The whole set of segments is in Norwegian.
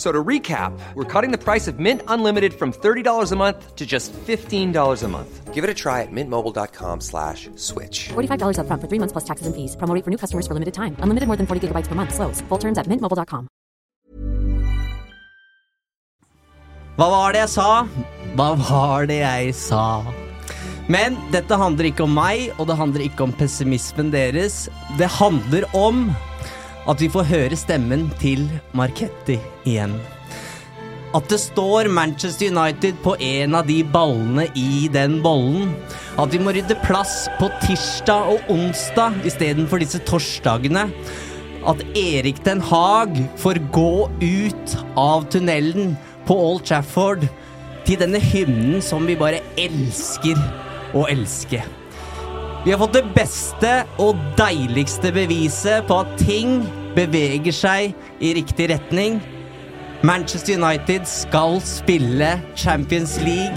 F- So to recap, we're cutting the price of Mint Unlimited from $30 a month to just $15 a month. Give it a try at mintmobile.com slash switch. $45 upfront for three months plus taxes and fees. Promo for new customers for limited time. Unlimited more than 40 gigabytes per month. Slows. Full terms at mintmobile.com. Hva var det jeg sa? Hva var det jeg sa? Men dette handler ikke om meg, og det handler ikke om pessimismen deres. Det handler om at vi får høre stemmen til Marketti igjen. At det står Manchester United på en av de ballene i den bollen. At vi må rydde plass på tirsdag og onsdag istedenfor disse torsdagene. At Erik Den Haag får gå ut av tunnelen på Old Trafford til denne hymnen som vi bare elsker å elske. Vi har fått det beste og deiligste beviset på at ting beveger seg i riktig retning. Manchester United skal spille Champions League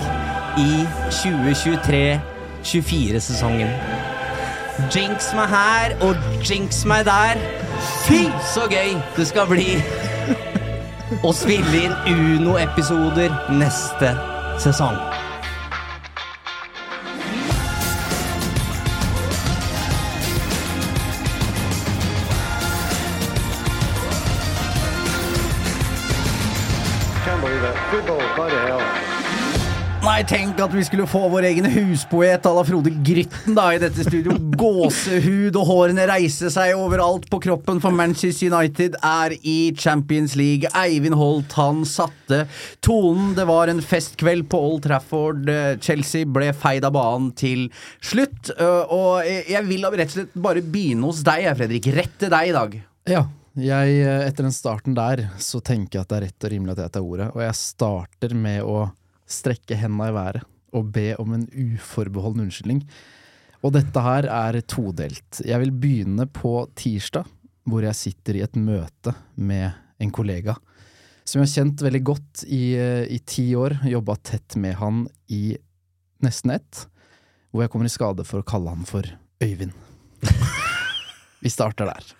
i 2023-24-sesongen. Jinx meg her og jinx meg der. Fy, så gøy det skal bli å spille inn Uno-episoder neste sesong. Nei, tenk at vi skulle få vår egen huspoet à la Frode Grytten da i dette studio. Gåsehud og hårene reiser seg overalt på kroppen, for Manchester United er i Champions League. Eivind Holt, han satte tonen. Det var en festkveld på Old Trafford. Chelsea ble feid av banen til slutt. Øh, Og jeg vil rett og slett bare begynne hos deg, Fredrik. Rett til deg i dag. Ja, jeg, eh, etter den starten der, så tenker jeg at det er rett og rimelig at jeg tar ordet. Og jeg starter med å strekke henda i været og be om en uforbeholden unnskyldning. Og dette her er todelt. Jeg vil begynne på tirsdag, hvor jeg sitter i et møte med en kollega som jeg har kjent veldig godt i, eh, i ti år. Jobba tett med han i nesten ett. Hvor jeg kommer i skade for å kalle han for Øyvind. Vi starter der.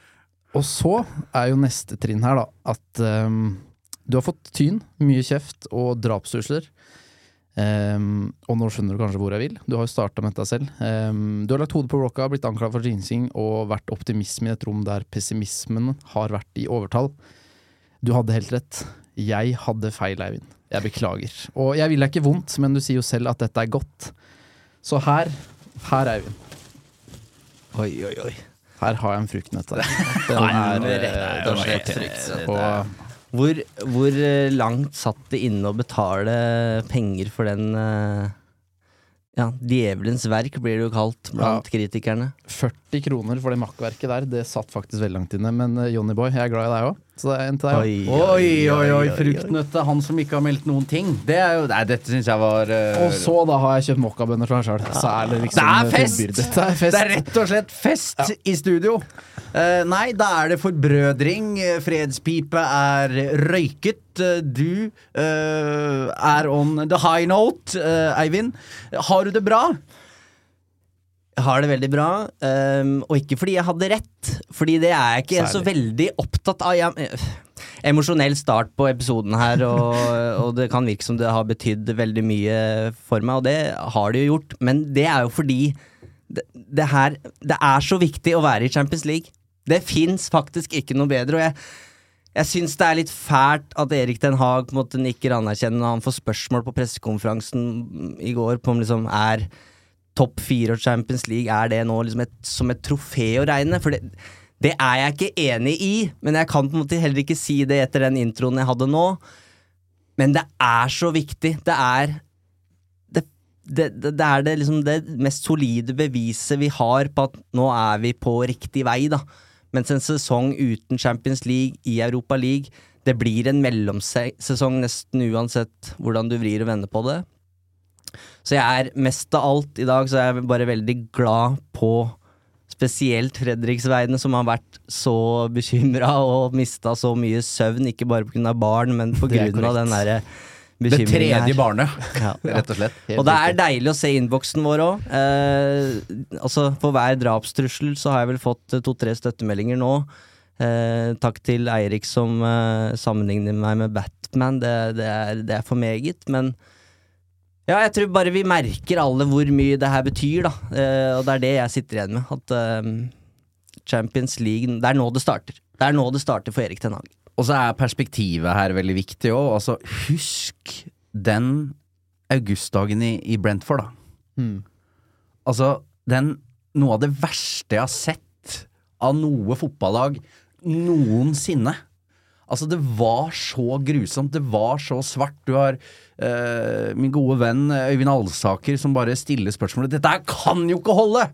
Og så er jo neste trinn her, da, at um, du har fått tyn, mye kjeft og drapstrusler. Ehm, og nå skjønner du kanskje hvor jeg vil. Du har jo starta med dette selv. Um, du har lagt hodet på blokka, blitt anklaget for jinsing og vært optimisme i et rom der pessimismen har vært i overtall. Du hadde helt rett. Jeg hadde feil, Eivind. Jeg beklager. Og jeg vil deg ikke vondt, men du sier jo selv at dette er godt. Så her, her, Eivind. Oi, oi, oi. Her har jeg en fruktnøtt. her. Den er, rett den er frukt. Og Hvor, hvor eh, langt satt det inne å betale penger for den eh, Ja, djevelens verk blir det jo kalt blant kritikerne. 40 kroner for det makkverket der, det satt faktisk veldig langt inne. Men eh, Johnny Boy, jeg er glad i deg òg, så det er en til deg Oi, Oi, oi, oi, fruktnøtte. Han som ikke har meldt noen ting. Det er jo Nei, dette syns jeg var uh, Og så da har jeg kjøpt mokkabønner til meg sjøl. Så det liksom Det fest! Det er fest! Det er rett og slett fest i studio. Uh, nei, da er det forbrødring. Fredspipe er røyket. Eh, Du uh, er on the high note, Eivind. Har du det bra? Jeg har det veldig bra, um, og ikke fordi jeg hadde rett, fordi det er jeg ikke så veldig opptatt av. Jeg, eh, emosjonell start på episoden her, og, og det kan virke som det har betydd veldig mye for meg, og det har det jo gjort, men det er jo fordi det, det her Det er så viktig å være i Champions League. Det fins faktisk ikke noe bedre, og jeg jeg syns det er litt fælt at Erik Den Haag på en måte nikker anerkjennende når han får spørsmål på pressekonferansen i går på om liksom er topp fire og Champions League Er det nå liksom et, som et trofé å regne? For det, Det er jeg ikke enig i, men jeg kan på en måte heller ikke si det etter den introen jeg hadde nå. Men det er så viktig. Det er det, det, det, er det, liksom det mest solide beviset vi har på at nå er vi på riktig vei, da. Mens en sesong uten Champions League i Europa League, det blir en mellomsesong nesten uansett hvordan du vrir og vender på det. Så jeg er mest av alt i dag, så er jeg bare veldig glad på spesielt Fredriksveidene, som har vært så bekymra og mista så mye søvn, ikke bare pga. barn, men pga. den derre Det tredje barnet, Ja. rett og slett. Og det er deilig å se innboksen vår òg. Eh, altså, for hver drapstrussel så har jeg vel fått to-tre støttemeldinger nå. Eh, takk til Eirik som eh, sammenligner meg med Batman. Det, det, er, det er for meget, men ja, jeg tror bare vi merker alle hvor mye det her betyr, da. Eh, og det er det jeg sitter igjen med. At eh, Champions League Det er nå det starter. Det er nå det starter for Erik Ten Hag. Og så er perspektivet her veldig viktig òg. Altså, husk den augustdagen i, i Brentford, da. Mm. Altså, den Noe av det verste jeg har sett av noe fotballag noensinne. Altså, det var så grusomt. Det var så svart. Du har uh, min gode venn Øyvind Alsaker som bare stiller spørsmålet Dette her kan jo ikke holde!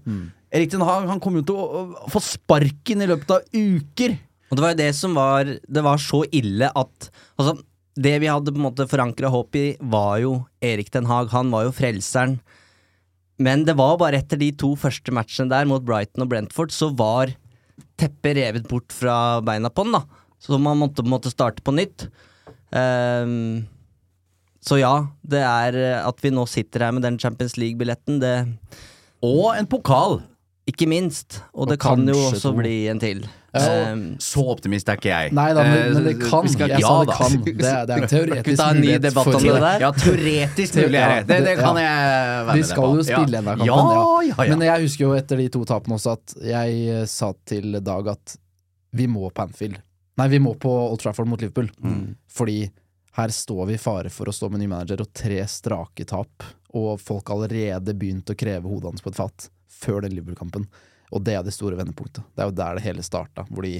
Erik Den Haag han kommer jo til å, å få sparken i løpet av uker. Og det var jo det som var Det var så ille at Altså, det vi hadde på en måte forankra håp i, var jo Erik Den Haag. Han var jo frelseren. Men det var bare etter de to første matchene der mot Brighton og Brentford, så var teppet revet bort fra beina på den, da. Så man måtte på en måte starte på nytt. Um, så ja, det er eh, at vi nå sitter her med den Champions League-billetten, det Og en pokal! Ikke minst. Og, Og det kan jo også to. bli en til. Ja, Ehm, Så optimist er ikke jeg. Nei da, men, men det Eh, kan. skal- jeg ja sa det da. kan. Det er, det er en Skal vi teoretisk ta en ny mulighet debatt om det der? Ja, teoretisk mulig er det. Det, det kan jeg være med skal på. jo spille ja. kampen. Ja, Ja, ja, ja. Men jeg husker jo etter de to tapene også at jeg sa til Dag at vi må på Anfield. Nei, vi må på Old Trafford mot Liverpool. Mm. Fordi her står vi i fare for å stå med ny manager og tre strake tap, og folk har allerede begynt å kreve hodet hans på et fat før den Liverpool-kampen. Og det er det store vendepunktet. Det er jo der det hele starta, hvor de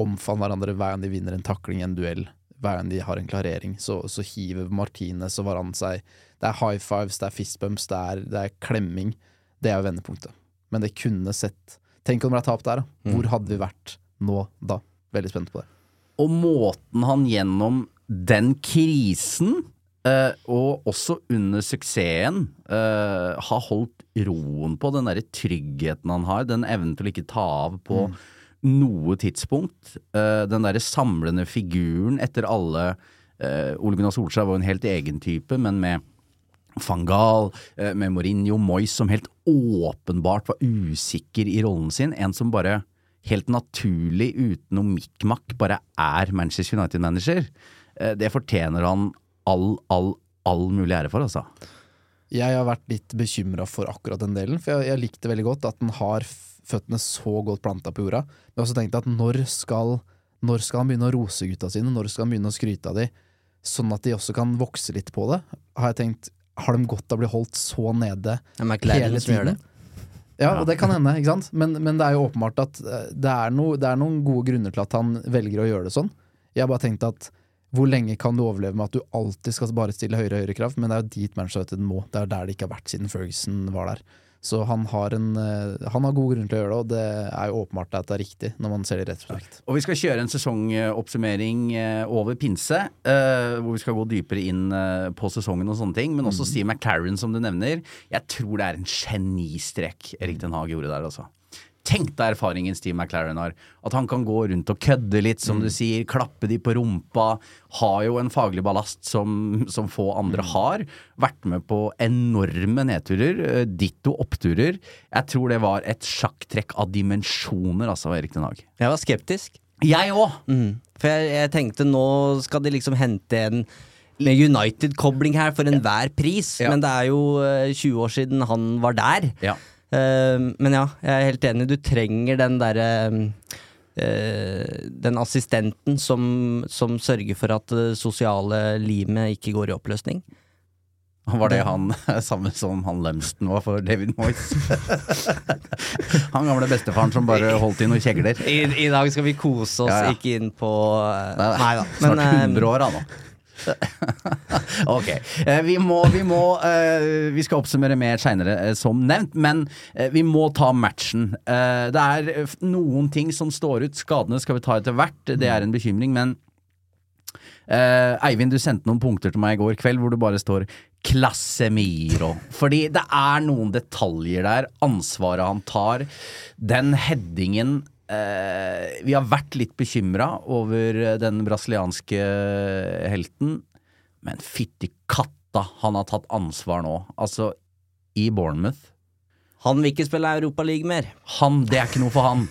omfavner hverandre hver gang de vinner en takling, en duell. Hver gang de har en klarering, så, så hiver Martinez og Varan seg. Det er high fives, det er fist bumps, det er, det er klemming. Det er jo vendepunktet. Men det kunne sett Tenk om det ble tap der, da. Hvor hadde vi vært nå da? Veldig spent på det. Og måten han gjennom den krisen, eh, og også under suksessen, eh, har holdt roen på, den derre tryggheten han har, den evnen til å ikke ta av på noe tidspunkt, eh, den derre samlende figuren etter alle eh, Ole Gunnar Solskjær var jo en helt egen type, men med van Gaal, eh, med Mourinho, Moyes, som helt åpenbart var usikker i rollen sin. En som bare helt naturlig, uten noe mikk-makk, bare er Manchester United-manager. Eh, Det fortjener han all, all, all mulig ære for, altså. Jeg har vært litt bekymra for akkurat den delen, for jeg, jeg likte veldig godt at den har føttene så godt planta på jorda. Men jeg har også tenkt at når skal, når skal han begynne å rose gutta sine? Når skal han begynne å skryte av dem, Sånn at de også kan vokse litt på det. Har jeg tenkt, har de godt av å bli holdt så nede hele tiden? Som gjør det. Ja, og det kan hende, ikke sant? Men, men det er jo åpenbart at eh, det er, no, det er noen gode grunner til at han velger å gjøre det sånn. Jeg har bare tenkt at hvor lenge kan du overleve med at du alltid skal bare stille høyere og høyere krav? Men det er jo dit Manchester United må. Det er der det ikke har vært siden Ferguson var der. Så han har, en, eh, han har god grunn til å gjøre det, og det er jo åpenbart at det er riktig når man ser det rett og slett. Og vi skal kjøre en sesongoppsummering eh, over pinse, eh, hvor vi skal gå dypere inn på sesongen og sånne ting. Men også Steve McCarran, som du nevner. Jeg tror det er en genistrek Erik Den Haag gjorde der, altså. Tenk deg erfaringen Steve McLaren har. At han kan gå rundt og kødde litt, som du sier. Klappe de på rumpa. Har jo en faglig ballast som, som få andre har. Vært med på enorme nedturer. eh, Ditto oppturer. Jeg tror det var et sjakktrekk av dimensjoner, altså, Erik Den Haag. Jeg var skeptisk. Jeg òg! Mm. For jeg, jeg tenkte nå skal de liksom hente en med United-kobling her for enhver pris, Ja. men det er jo eh, 20 år siden han var der. Ja. Eh, men ja, jeg er helt enig. Du trenger den derre eh, Den assistenten som, som sørger for at det sosiale limet ikke går i oppløsning. Var det han samme som han Lumsden var for David Moyes? han gamle bestefaren som bare holdt i noen kjegler. I, I dag skal vi kose oss, Ja, ja. ikke inn på eh, Nei, da. Snart eh, 100 år, han nå. ok. Eh, vi må, vi må eh, Vi skal oppsummere mer seinere, eh, som nevnt, men vi må ta matchen. Det er noen ting som står ut. Skadene skal vi ta etter hvert, det er en bekymring, men Eivind, du sendte noen punkter til meg i går kveld hvor det bare står Klassemiro. Fordi det er noen detaljer der. Ansvaret han tar. Den headingen Vi har vært litt bekymra over den brasilianske helten, men fytti katta, han har tatt ansvar nå. Altså, i Bournemouth. Han vil ikke spille Europaliga mer. Han, det er ikke noe for han.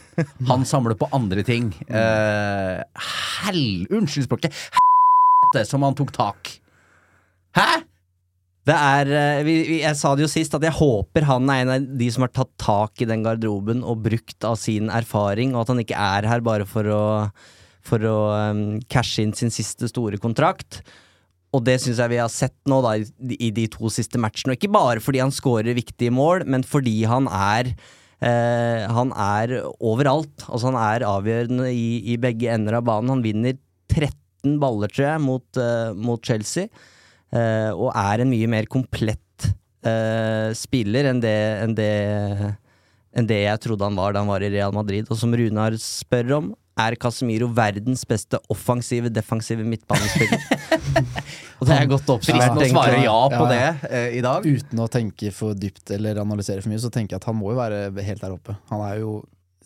Han samler på andre ting. Eh, hell... Unnskyld språket. Helvete som han tok tak. Hæ?! Det er, eh, jeg sa det jo sist, at jeg håper han er en av de som har tatt tak i den garderoben og brukt av sin erfaring, og at han ikke er her bare for å, for å um, cashe inn sin siste store kontrakt. Og det syns jeg vi har sett nå da i, de to siste matchene. Og ikke bare fordi han scorer viktige mål, men fordi han er eh, Han er overalt. Altså Han er avgjørende i, i begge ender av banen. Han vinner 13 baller, tror jeg, mot, eh, mot Chelsea. Eh, og er en mye mer komplett uh, spiller enn det, enn, det, enn det jeg trodde han var da han var i Real Madrid. Og som Runar spør om, er Casemiro verdens beste offensive, defensive midtbanespiller? og det er godt oppsummert. Ja, å svare ja på Ja, det eh, i dag. Uten å tenke for dypt eller analysere for mye, så tenker jeg at han må jo være helt der oppe. Han er jo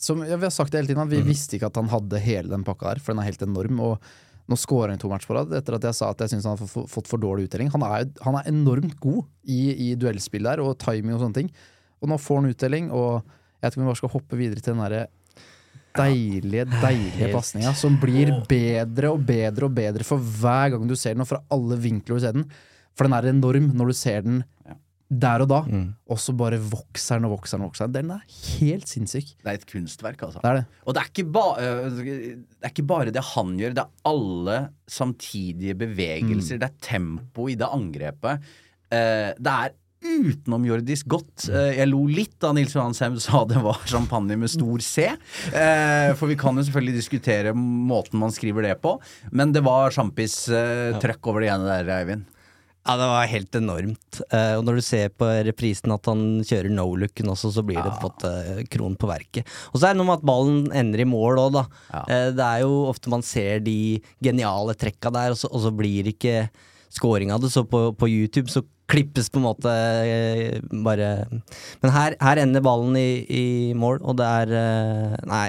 som ja, Vi har sagt det hele tiden, vi visste ikke at han hadde hele den pakka der, for den er helt enorm. Og nå scorer han to matcher på rad, etter at jeg sa at jeg syns han har fått- fått for dårlig uttelling. Han er, han er enormt god i, i duellspill der, og timing og sånne ting. Og nå får han uttelling, og jeg tror vi bare skal hoppe videre til den derre deilige, deilige pasninga som blir bedre og bedre og bedre for hver gang du ser den, og fra alle vinkler du ser den. For den er enorm når du ser den der og da, og så bare vokser den og vokser den. og vokser Den Den er helt sinnssyk. Det er et kunstverk, altså. Det er det. Og det er, ikke ba øh, det er ikke bare det han gjør, det er alle samtidige bevegelser. Det er tempo i det angrepet. Eh, det er utenomjordisk godt. Eh, jeg lo litt da Nils Johan Sem sa det var champagne med stor C. Eh, for vi kan jo selvfølgelig diskutere måten man skriver det på, men det var sjampis-trøkk over det ene der, Eivind. Ja, det var helt enormt. Eh, og når du ser på reprisen at han kjører no-looken også, så blir det på en måte kronen på verket. Og så er det noe med at ballen ender i mål òg, da. Ja. Eh, det er jo ofte man ser de geniale trekka der, og så, og så blir ikke scoring av det. Så på, på YouTube så klippes på en måte eh, bare Men her, her ender ballen i, i mål, og det er Nei.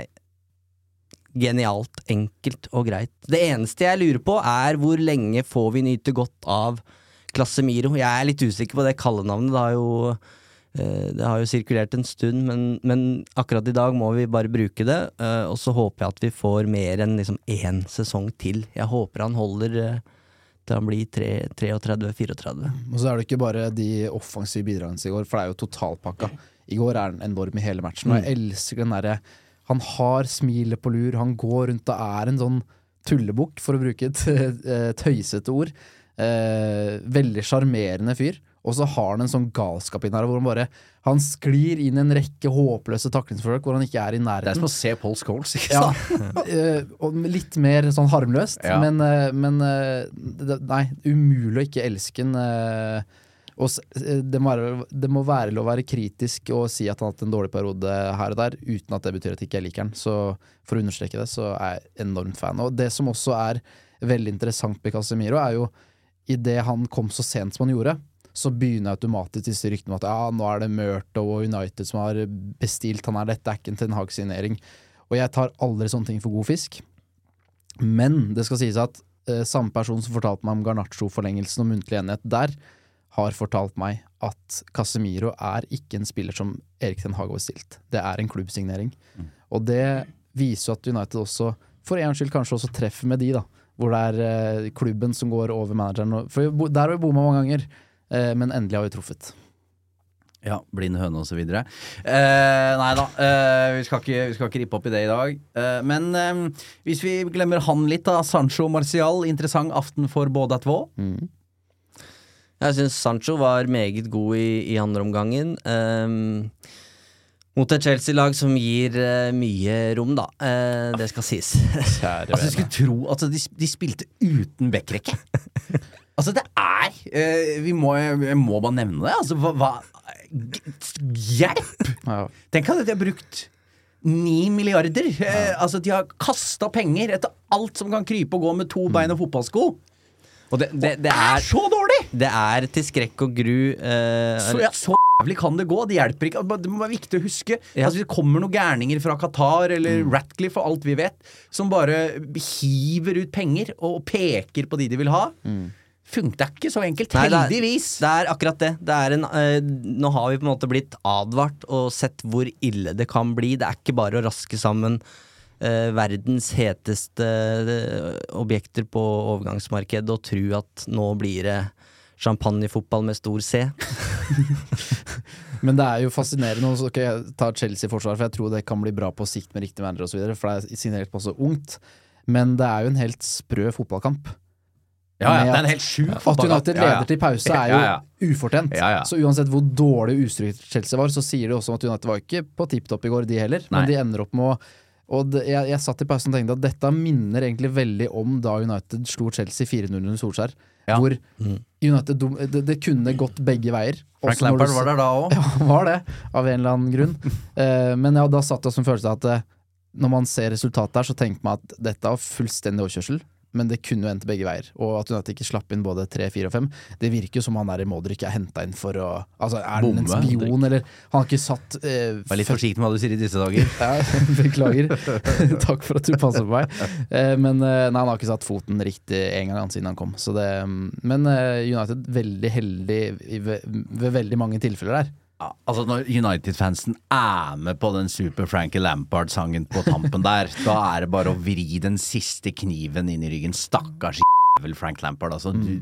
Genialt, enkelt og greit. Det eneste jeg lurer på, er hvor lenge får vi nyte godt av Klassemiro. Jeg er litt usikker på det kallenavnet. Det har jo, eh, det har jo sirkulert en stund, men, men akkurat i dag må vi bare bruke det. eh, og så håper jeg at vi får mer enn liksom én sesong til. Jeg håper han holder eh, til han blir 33-34. Og så er det ikke bare de offensive bidragene i går, for det er jo totalpakka. I går er han enorm i hele matchen, og jeg elsker den derre Han har smilet på lur, han går rundt og er en sånn tullebukk, for å bruke et tøysete ord. Eh, veldig sjarmerende fyr. Og så har han en sånn galskap inn her hvor han bare Han sklir inn i en rekke håpløse taklingsforsøk hvor han ikke er i nærheten. Det er som å se Paul Scholes, ikke Ja, sant? eh, og litt mer sånn harmløst, Ja. men, eh, men eh, Nei, umulig å ikke elske han. og det, må være, det må være lov å være kritisk og si at han har hatt en dårlig periode her og der, uten at det betyr at jeg ikke liker han. Så for å understreke det, så er jeg enormt fan. Og det som også er veldig interessant med Casemiro, er jo idet han kom så sent som han gjorde, så begynner automatisk disse ryktene om at ja, nå er det Murto og United som har bestilt han her, dette er ikke en Ten Hag-signering. Og jeg tar aldri sånne ting for god fisk. Men det skal sies at eh, samme person som fortalte meg om Garnaccio-forlengelsen og muntlig enighet der, har fortalt meg at Casemiro er ikke en spiller som Erik Ten Hag har bestilt. Det er en klubbsignering. Og det viser jo at United også, for en skyld, kanskje også treffer med de, da. Hvor det er eh, klubben som går over manageren. og- For der har vi bomma mange ganger, eh, men endelig har vi truffet. Ja, blind høne videre. Eh, nei da, eh, vi, skal ikke, vi skal ikke rippe opp i det i dag. Eh, men eh, hvis vi glemmer han litt, da. Sancho Marcial, interessant aften for både två. Jeg syns Sancho var meget god i, i andre omgangen. ehm, mot et Chelsea-lag som gir uh, mye rom, da. Uh, det skal sies. Altså, jeg skulle tro at de, de spilte uten backrekke. altså, det er uh, Vi må, jeg må bare nevne det. Altså, hva, hva Hjelp! Ja. Tenk at de har brukt ni milliarder. Ja. altså, de har kasta penger etter alt som kan krype og gå med to bein og fotballsko. Og det, det, det, Det er er, så dårlig! det er til skrekk og gru. eh, Så, ja, så jævlig kan det gå. Det hjelper ikke. Det må være viktig å huske. Ja. Altså, det kommer noen gærninger fra Qatar eller Ratcliffe og alt vi vet, som bare hiver ut penger og peker på de de vil ha. Funker ikke så enkelt. Nei, det er- Heldigvis. Det er akkurat det. det er en, øh, nå har vi på en måte blitt advart og sett hvor ille det kan bli. Det er ikke bare å raske sammen eh, verdens heteste eh, objekter på overgangsmarkedet og tro at nå blir det champagnefotball med stor C. Men det er jo fascinerende. Også, okay, jeg tar Chelsea-forsvar, for jeg tror det kan bli bra på sikt med riktig manager osv. For det er signert på så ungt. Men det er jo en helt sprø fotballkamp. Ja, ja, det er en helt sjuk At United United Ja, ja. leder til pause er jo Ja, ja. ufortjent. Ja, ja. Så uansett hvor dårlig ustrykt Chelsea var, så sier det også om at United var ikke på tipp topp i går, de heller. Nei. Men de ender opp med å og det, jeg, jeg satt i pausen og tenkte at dette minner egentlig veldig om da United slo Chelsea 4-0 under Solskjær. Ja. Hvor United det, det kunne gått begge veier. Frank Lampard var der da òg. ja, var det, av en eller annen grunn. Eh, men ja, da satt jeg som følelse av at eh, når man ser resultatet her, så tenker man at dette var fullstendig overkjørsel. Men det kunne jo endt begge veier. Og at United ikke slapp inn både tre, fire og fem. Det virker jo som han der i Modric er henta inn for å Altså, er han en spion, eller Han har ikke satt eh, Vær litt forsiktig med hva du sier i disse dager. ja, Beklager. Takk for at du passer på meg. Eh, men eh, nei, han har ikke satt foten riktig en gang siden han kom. Så det, men eh, United veldig heldig ved, ved veldig mange tilfeller der. Ja, altså Når United-fansen er med på den Super Frankie Lampard-sangen på tampen der, da er det bare å vri den siste kniven inn i ryggen. Stakkars jævel Frank Lampard. Altså, du,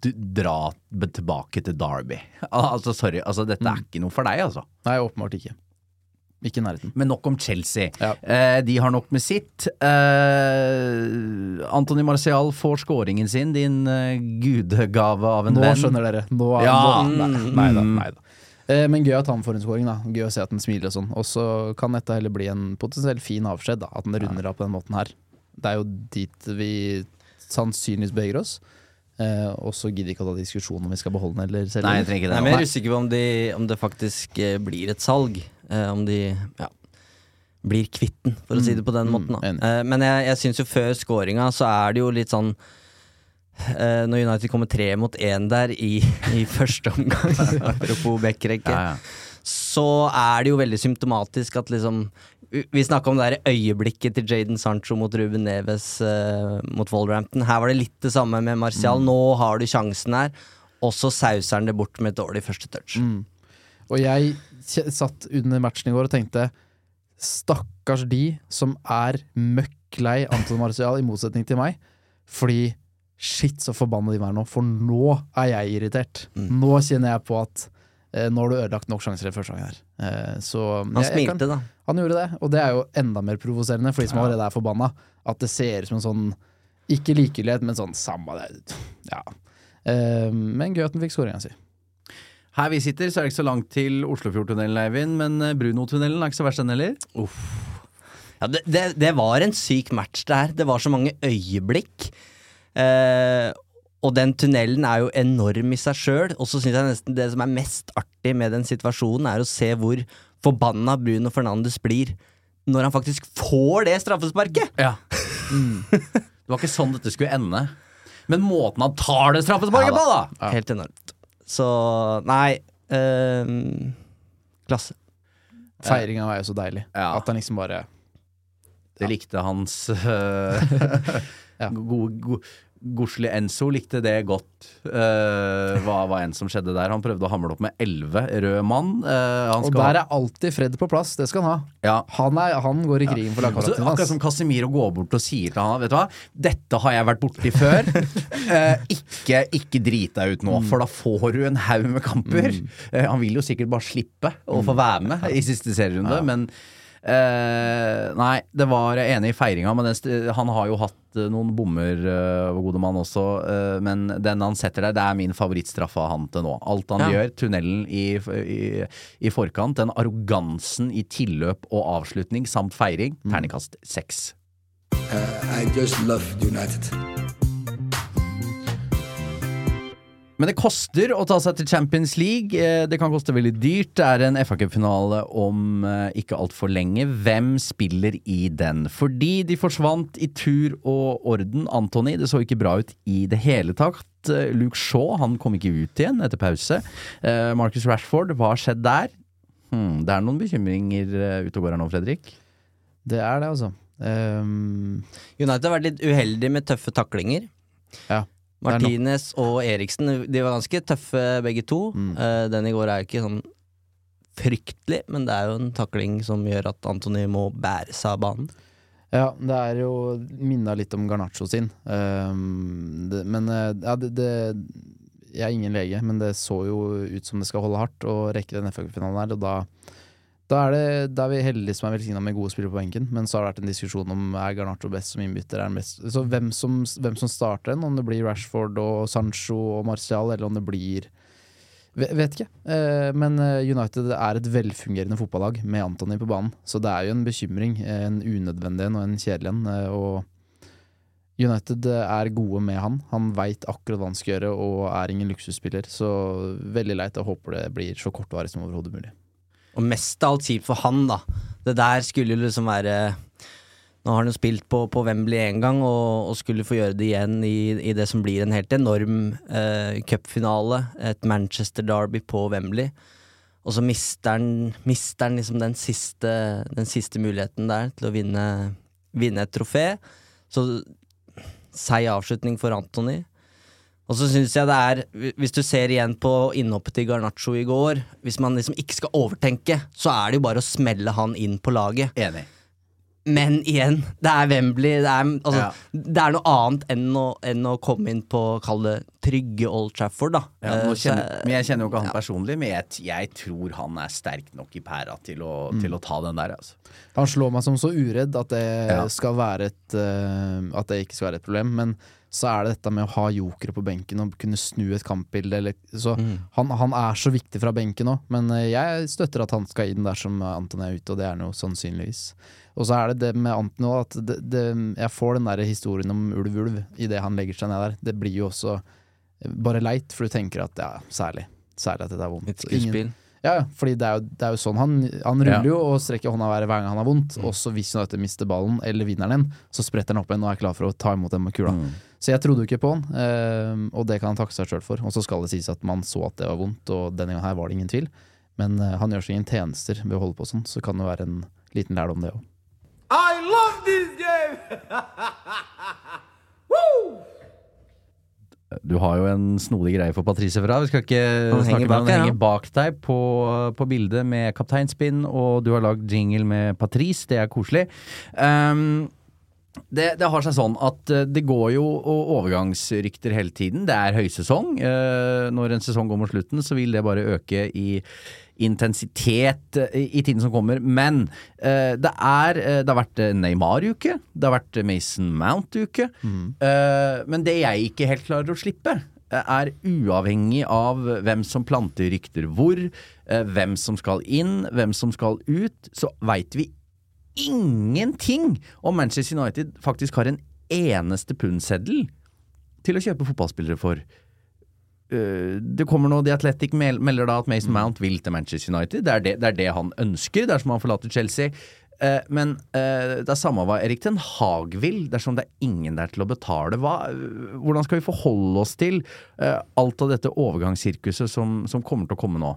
du, dra tilbake til Derby. Altså, sorry. Altså, dette er ikke noe for deg, altså. Nei, åpenbart ikke. Ikke i nærheten. Men nok om Chelsea. Ja. Eh, de har nok med sitt. Eh, Anthony Marcial får skåringen sin, din eh, gudegave av en Nå venn. skjønner dere. Nå, Ja. nå, nei, Mm. nei da. Nei da. Eh, Men gøy at han får en scoring, da. Gøy å se at han smiler og sånn. Og så kan dette heller bli en potensielt fin avskjed, da. At han runder av på den måten her. Det er jo dit vi sannsynligvis beveger oss. Eh, og så gidder ikke å ta diskusjon om vi skal beholde den eller selge Nei, jeg den. trenger ikke Jeg er usikker på om, de, om det faktisk eh, blir et salg. Eh, om de ja, blir kvitt den, for å si det på den Mm, måten. Da. Eh, men jeg, jeg syns jo før scoringa så er det jo litt sånn eh, Når United kommer tre mot én der i, i første omgang, apropos backrekke, Ja, ja. så er det jo veldig symptomatisk at liksom vi- Vi snakka om det der øyeblikket til Jaden Sancho mot Ruben Neves uh, mot Wolverhampton. Her var det litt det samme med Martial. Mm. Nå har du sjansen her, og så sauser han det bort med et dårlig første touch. Mm. Og jeg satt under matchen i går og tenkte Stakkars de som er møkk lei Anton Martial, i motsetning til meg. Fordi shit, så forbanna de meg nå, for nå er jeg irritert. Mm. Nå kjenner jeg på at eh, nå har du ødelagt nok sjanser i første gang her. Eh, så Han jeg- jeg kan- smilte, da. Han gjorde det, og det er jo enda mer provoserende for de som allerede er forbanna. At det ser ut som en sånn ikke likegyldighet, men sånn samme det. Ja. Eh, men gøy at han fikk skåringa si. Her vi sitter, så er det ikke så langt til Oslofjordtunnelen, Eivind, men eh, Brunotunnelen er ikke så verst, den heller. Ja, det, det, det var en syk match det her. Det var så mange øyeblikk. Eh, og den tunnelen er jo enorm i seg sjøl. Og så syns jeg nesten det som er mest artig med den situasjonen, er å se hvor forbanna Bruno Fernandes blir når han faktisk får det straffesparket! Ja. det var ikke sånn dette skulle ende. Men måten han tar det straffesparket Ja, på, da. Ja. Helt enormt. Så nei eh, Klasse. Feiringa var jo så deilig. Ja. At han liksom bare Det likte hans uh, Ja. gode, go, Gosli Enzo likte det godt, Uh, hva var enn som skjedde der. Han prøvde å hamle opp med elleve rød mann. Uh, Og der er alltid Fred på plass, det skal han ha. ja. Han, er, han går i krigen for Så, hans. akkurat som Casemiro går bort og sier til han Vet du hva, dette har jeg vært borti før. uh, ikke, ikke drit deg ut nå, for da får du en haug med kamper. Eh, han vil jo sikkert bare slippe å få være med i siste serierunde, men Eh, nei, det var jeg enig i feiringa, men den, han har jo hatt eh, noen bommer, uh, gode mann også. eh, men den han setter der, det er min favorittstraff av han til nå. Alt han Ja. gjør, tunnelen i, i, i forkant, den arrogansen i tilløp og avslutning samt feiring, terningkast seks. I just love United. Men det koster å ta seg til Champions League. Eh, Det kan koste veldig dyrt. Det er en FA Cup-finale om eh, ikke altfor lenge. Hvem spiller i den? Fordi de forsvant i tur og orden. Antony, det så ikke bra ut i det hele tatt. Eh, Luke Shaw, han kom ikke ut igjen etter pause. Marcus Rashford, hva har skjedd der? Hmm, det er noen bekymringer ute og går her nå, Fredrik. Det er det, altså. Um... United har vært litt uheldig med tøffe taklinger. ja. Martinez og Eriksen De var ganske tøffe begge to. Mm. Uh, den i går er jo ikke sånn fryktelig, men det er jo en takling som gjør at Antony må bære seg av banen. Ja, det er jo minna litt om Garnaccio sin. Um, det, men eh, ja, det, det Jeg er ingen lege, men det så jo ut som det skal holde hardt å rekke den FA-finalen her, og da da er, det, da er vi heldige som er velsigna med gode spillere på benken, men så har det vært en diskusjon om er Garnaccio best som innbytter. Er best? Så hvem som, hvem som starter den, om det blir Rashford og Sancho og Martial, eller om det blir Vet, ikke. Eh, men eh, United er et velfungerende fotballag med Anthony på banen, så det er jo en bekymring. eh, En unødvendig en og en kjedelig en. Og United er gode med han. Han veit akkurat hva han skal gjøre og er ingen luksusspiller. Så veldig leit. Jeg håper det blir så kortvarig som overhodet mulig. Og mest av alt kjipt for han, da. Det der skulle liksom være Nå har han jo spilt på, på Wembley én gang, og, og skulle få gjøre det igjen i, i det som blir en helt enorm eh, cupfinale. Et Manchester Derby på Wembley. Og så mister han, mister han liksom den siste, den siste muligheten der til å vinne, vinne et trofé. Så seig avslutning for Anthony. Og så syns jeg det er, hvis du ser igjen på innhoppet til Garnaccio i går Hvis man liksom ikke skal overtenke, så er det jo bare å smelle han inn på laget. Enig. Men igjen, det er Wembley. Det er, altså, Ja. det er noe annet enn å, enn å komme inn på, kall det, trygge Old Trafford, da. Ja, Eh, nå kjenner, men jeg kjenner jo ikke han personlig, men jeg, jeg tror han er sterk nok i pæra til å, til å ta den der. Altså. Han slår meg som så uredd at det, Ja. skal være et, uh, at det ikke skal være et problem. Men så er det dette med å ha jokere på benken og kunne snu et kampbilde. Eller, så han, han er så viktig fra benken òg, men eh, jeg støtter at han skal inn dersom Anton er ute, og det er han jo sannsynligvis. Og så er det det med Anton òg, at det, det, jeg får den der historien om ulv-ulv idet han legger seg ned der. Det blir jo også bare leit, for du tenker at ja, særlig. Særlig at dette er vondt. Skuespill. Ja, fordi det er jo, det er jo sånn Han, han ruller Ja. jo og strekker hånda hver gang han har vondt. Også hvis han mister ballen eller vinner den, så spretter han opp igjen og er klar for å ta imot den med kula. Så jeg trodde jo ikke på han, eh, og det kan han takke seg sjøl for. Og så skal det sies at man så at det var vondt, og denne gangen her var det ingen tvil. Men eh, han gjør seg ingen tjenester ved å holde på sånn, så kan det være en liten lærdom, det òg. Du har jo en snodig greie for Patrice Fra. Vi skal ikke Han snakke med han henger ja. bak deg på, på bildet med kapteinspinn, og du har lagd jingle med Patrice. Det er koselig. Um, det, det har seg sånn at eh, det går jo overgangsrykter hele tiden. Det er høysesong. Eh, når en sesong går mot slutten, så vil det bare øke i intensitet eh, i, tiden som kommer. Men det er Det har vært Neymar-uke. Det har vært Mason Mount-uke. Mm. men det jeg ikke helt klarer å slippe, er uavhengig av hvem som planter rykter hvor, hvem som skal inn, hvem som skal ut, så veit vi ingenting om Manchester United faktisk har en eneste pundseddel til å kjøpe fotballspillere for. Eh, det kommer nå, The Athletic melder da at Mason Mount vil til Manchester United. Det er det, det, er det han ønsker dersom han forlater Chelsea. Eh, men eh, det er samme hva Erik Ten Hag vil, dersom det er ingen der til å betale. Hva, hvordan skal vi forholde oss til alt av dette overgangssirkuset som, som kommer til å komme nå?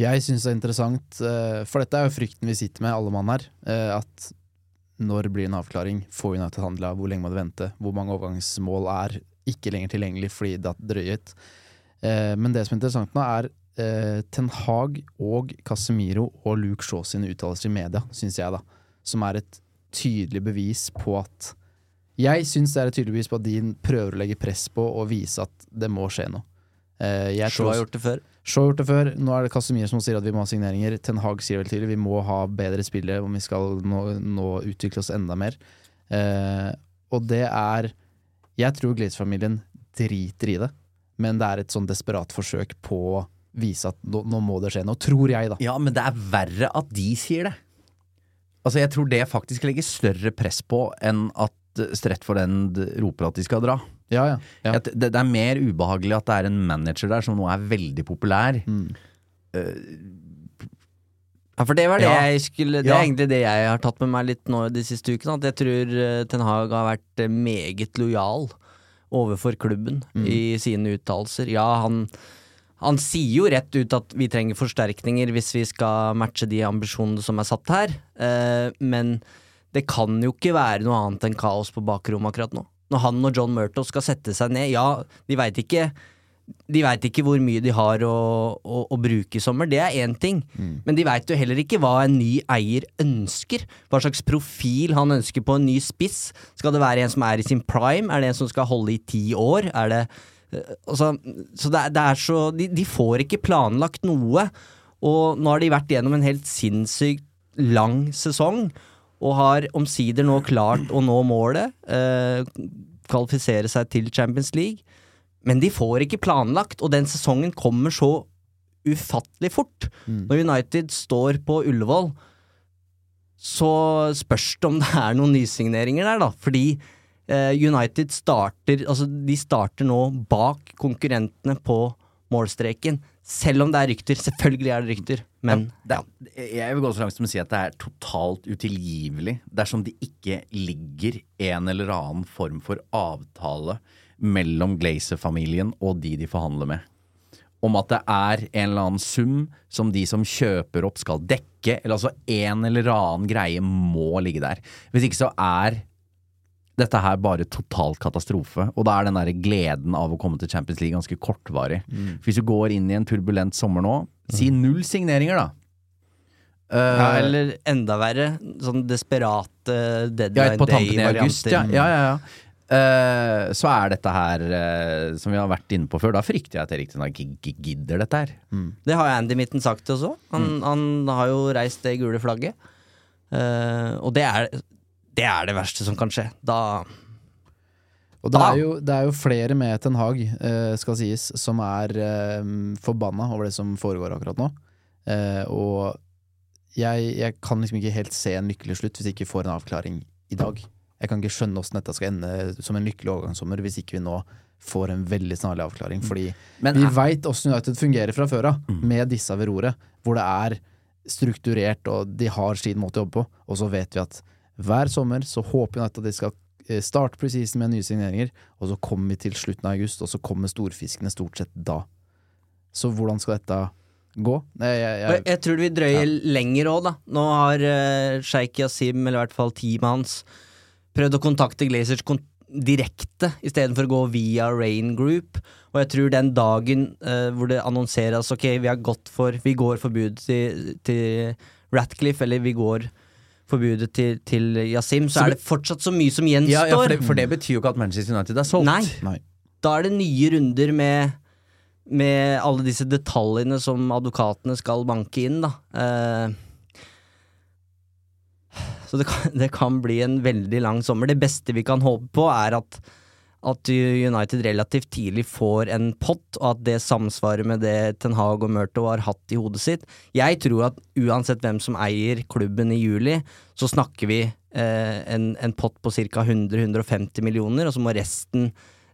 Jeg syns er interessant, eh, for dette er jo frykten vi sitter med, alle mann her. eh, At når blir en avklaring? Får United handla? Hvor lenge må det vente? Hvor mange overgangsmål er ikke lenger tilgjengelig fordi det er drøyet? Eh, Men det som er interessant nå, er Ten Hag og Casemiro og Luke Shaw sine uttalelser i media, syns jeg, da. Som er et tydelig bevis på at Jeg syns det er et tydelig bevis på at de prøver å legge press på og vise at det må skje noe. Jeg Shaw har gjort det før. Shaw har gjort det før. Nå er det Casemir som sier at vi må ha signeringer. Ten Hag sier vel til, vi må ha bedre spillere om vi skal nå, nå utvikle oss enda mer. Eh, og det er Jeg tror Glitz-familien driter i det, men det er et sånn desperat forsøk på å vise at nå, nå må det skje noe. Tror jeg, da. Ja, men det er verre at de sier det. Altså, jeg tror det faktisk legger større press på enn at Stretford roper at de skal dra. Ja, ja. ja. Det, det er mer ubehagelig at det er en manager der som nå er veldig populær. Ja, for det var det jeg skulle Det er egentlig det jeg har tatt med meg litt nå de siste ukene. At jeg tror eh, Ten Hag har vært eh, meget lojal overfor klubben i sine uttalelser. Ja, han, han sier jo rett ut at vi trenger forsterkninger hvis vi skal matche de ambisjonene som er satt her, eh, men det kan jo ikke være noe annet enn kaos på bakrommet akkurat nå. Når han og John Murtough skal sette seg ned, ja, de veit ikke ikke hvor mye de har å, å, å bruke i sommer, det er én ting. Men de veit jo heller ikke hva en ny eier ønsker. Hva slags profil han ønsker på en ny spiss. Skal det være en som er i sin prime? Er det en som skal holde i ti år? Er det eh, altså, Så det det er så de, de får ikke planlagt noe. Og nå har de vært gjennom en helt sinnssykt lang sesong, og har omsider nå klart å nå målet. Eh, kvalifisere seg til Champions League. Men de får ikke planlagt, og den sesongen kommer så ufattelig fort. Når United står på Ullevål, så spørs det om det er noen nysigneringer der, da. Fordi eh, United starter Altså, de starter nå bak konkurrentene på målstreken. Selv om det er rykter. Selvfølgelig er det rykter, men det Jeg vil gå så langt som å si at det er totalt utilgivelig dersom det ikke ligger en eller annen form for avtale mellom Glazer-familien og de de forhandler med. Om at det er en eller annen sum som de som kjøper opp skal dekke, eller altså en eller annen greie må ligge der. Hvis ikke så er dette her bare total katastrofe. Og da er den der gleden av å komme til Champions League ganske kortvarig. Mm. Hvis du går inn i en turbulent sommer nå, si null signeringer, da. Ja, Eh, eller enda verre, sånn desperate deadline på tampen i august, ja. day-varianter. ja, ja, ja. Eh, så er dette her, uh, som vi har vært inne på før, da frykter jeg at Erik ikke gidder dette her. Det har Andy Mitten sagt også. Han, Mm. han har jo reist det gule flagget. Uh, og det er, det er det verste som kan skje. Da Og det er, jo, det er jo flere med Ten Hag, eh, skal sies, som er eh, forbanna over det som foregår akkurat nå. Eh, og jeg, jeg kan liksom ikke helt se en lykkelig slutt hvis jeg ikke får en avklaring i dag. Jeg kan ikke skjønne åssen dette skal ende som en lykkelig overgangssommer hvis ikke vi nå får en veldig snarlig avklaring. Fordi Men vi veit åssen United fungerer fra før av, med disse ved roret. Hvor det er strukturert, og de har sin måte å jobbe på. Og så vet vi at hver sommer så håper United at de skal eh, starte presisen med nye signeringer, og så kommer vi til slutten av august, og så kommer storfiskene stort sett da. Så hvordan skal dette gå? Jeg, jeg, jeg, jeg tror vi drøyer lenger òg, da. Nå har uh, Sheikh Yasim, eller i hvert fall teamet hans, prøvd å kontakte Glazers kont direkte istedenfor å gå via Rain Group. Og jeg tror den dagen uh, hvor det annonseres ok, vi har gått for Vi går forbud til, til Ratcliffe, eller vi går forbudet til, til Yasim, så, Så er det fortsatt så mye som gjenstår. Ja, ja, for, det, for det betyr jo ikke at Manchester United er solgt. Nei. nei. Da er det nye runder med med alle disse detaljene som advokatene skal banke inn, da. Uh, så det kan, det kan bli en veldig lang sommer. Det beste vi kan håpe på, er at, at United relativt tidlig får en pott, og at det samsvarer med det Ten Hag og Murto har hatt i hodet sitt. Jeg tror at uansett hvem som eier klubben i juli, så snakker vi eh, en, en pott på ca. 100-150 millioner, og så må resten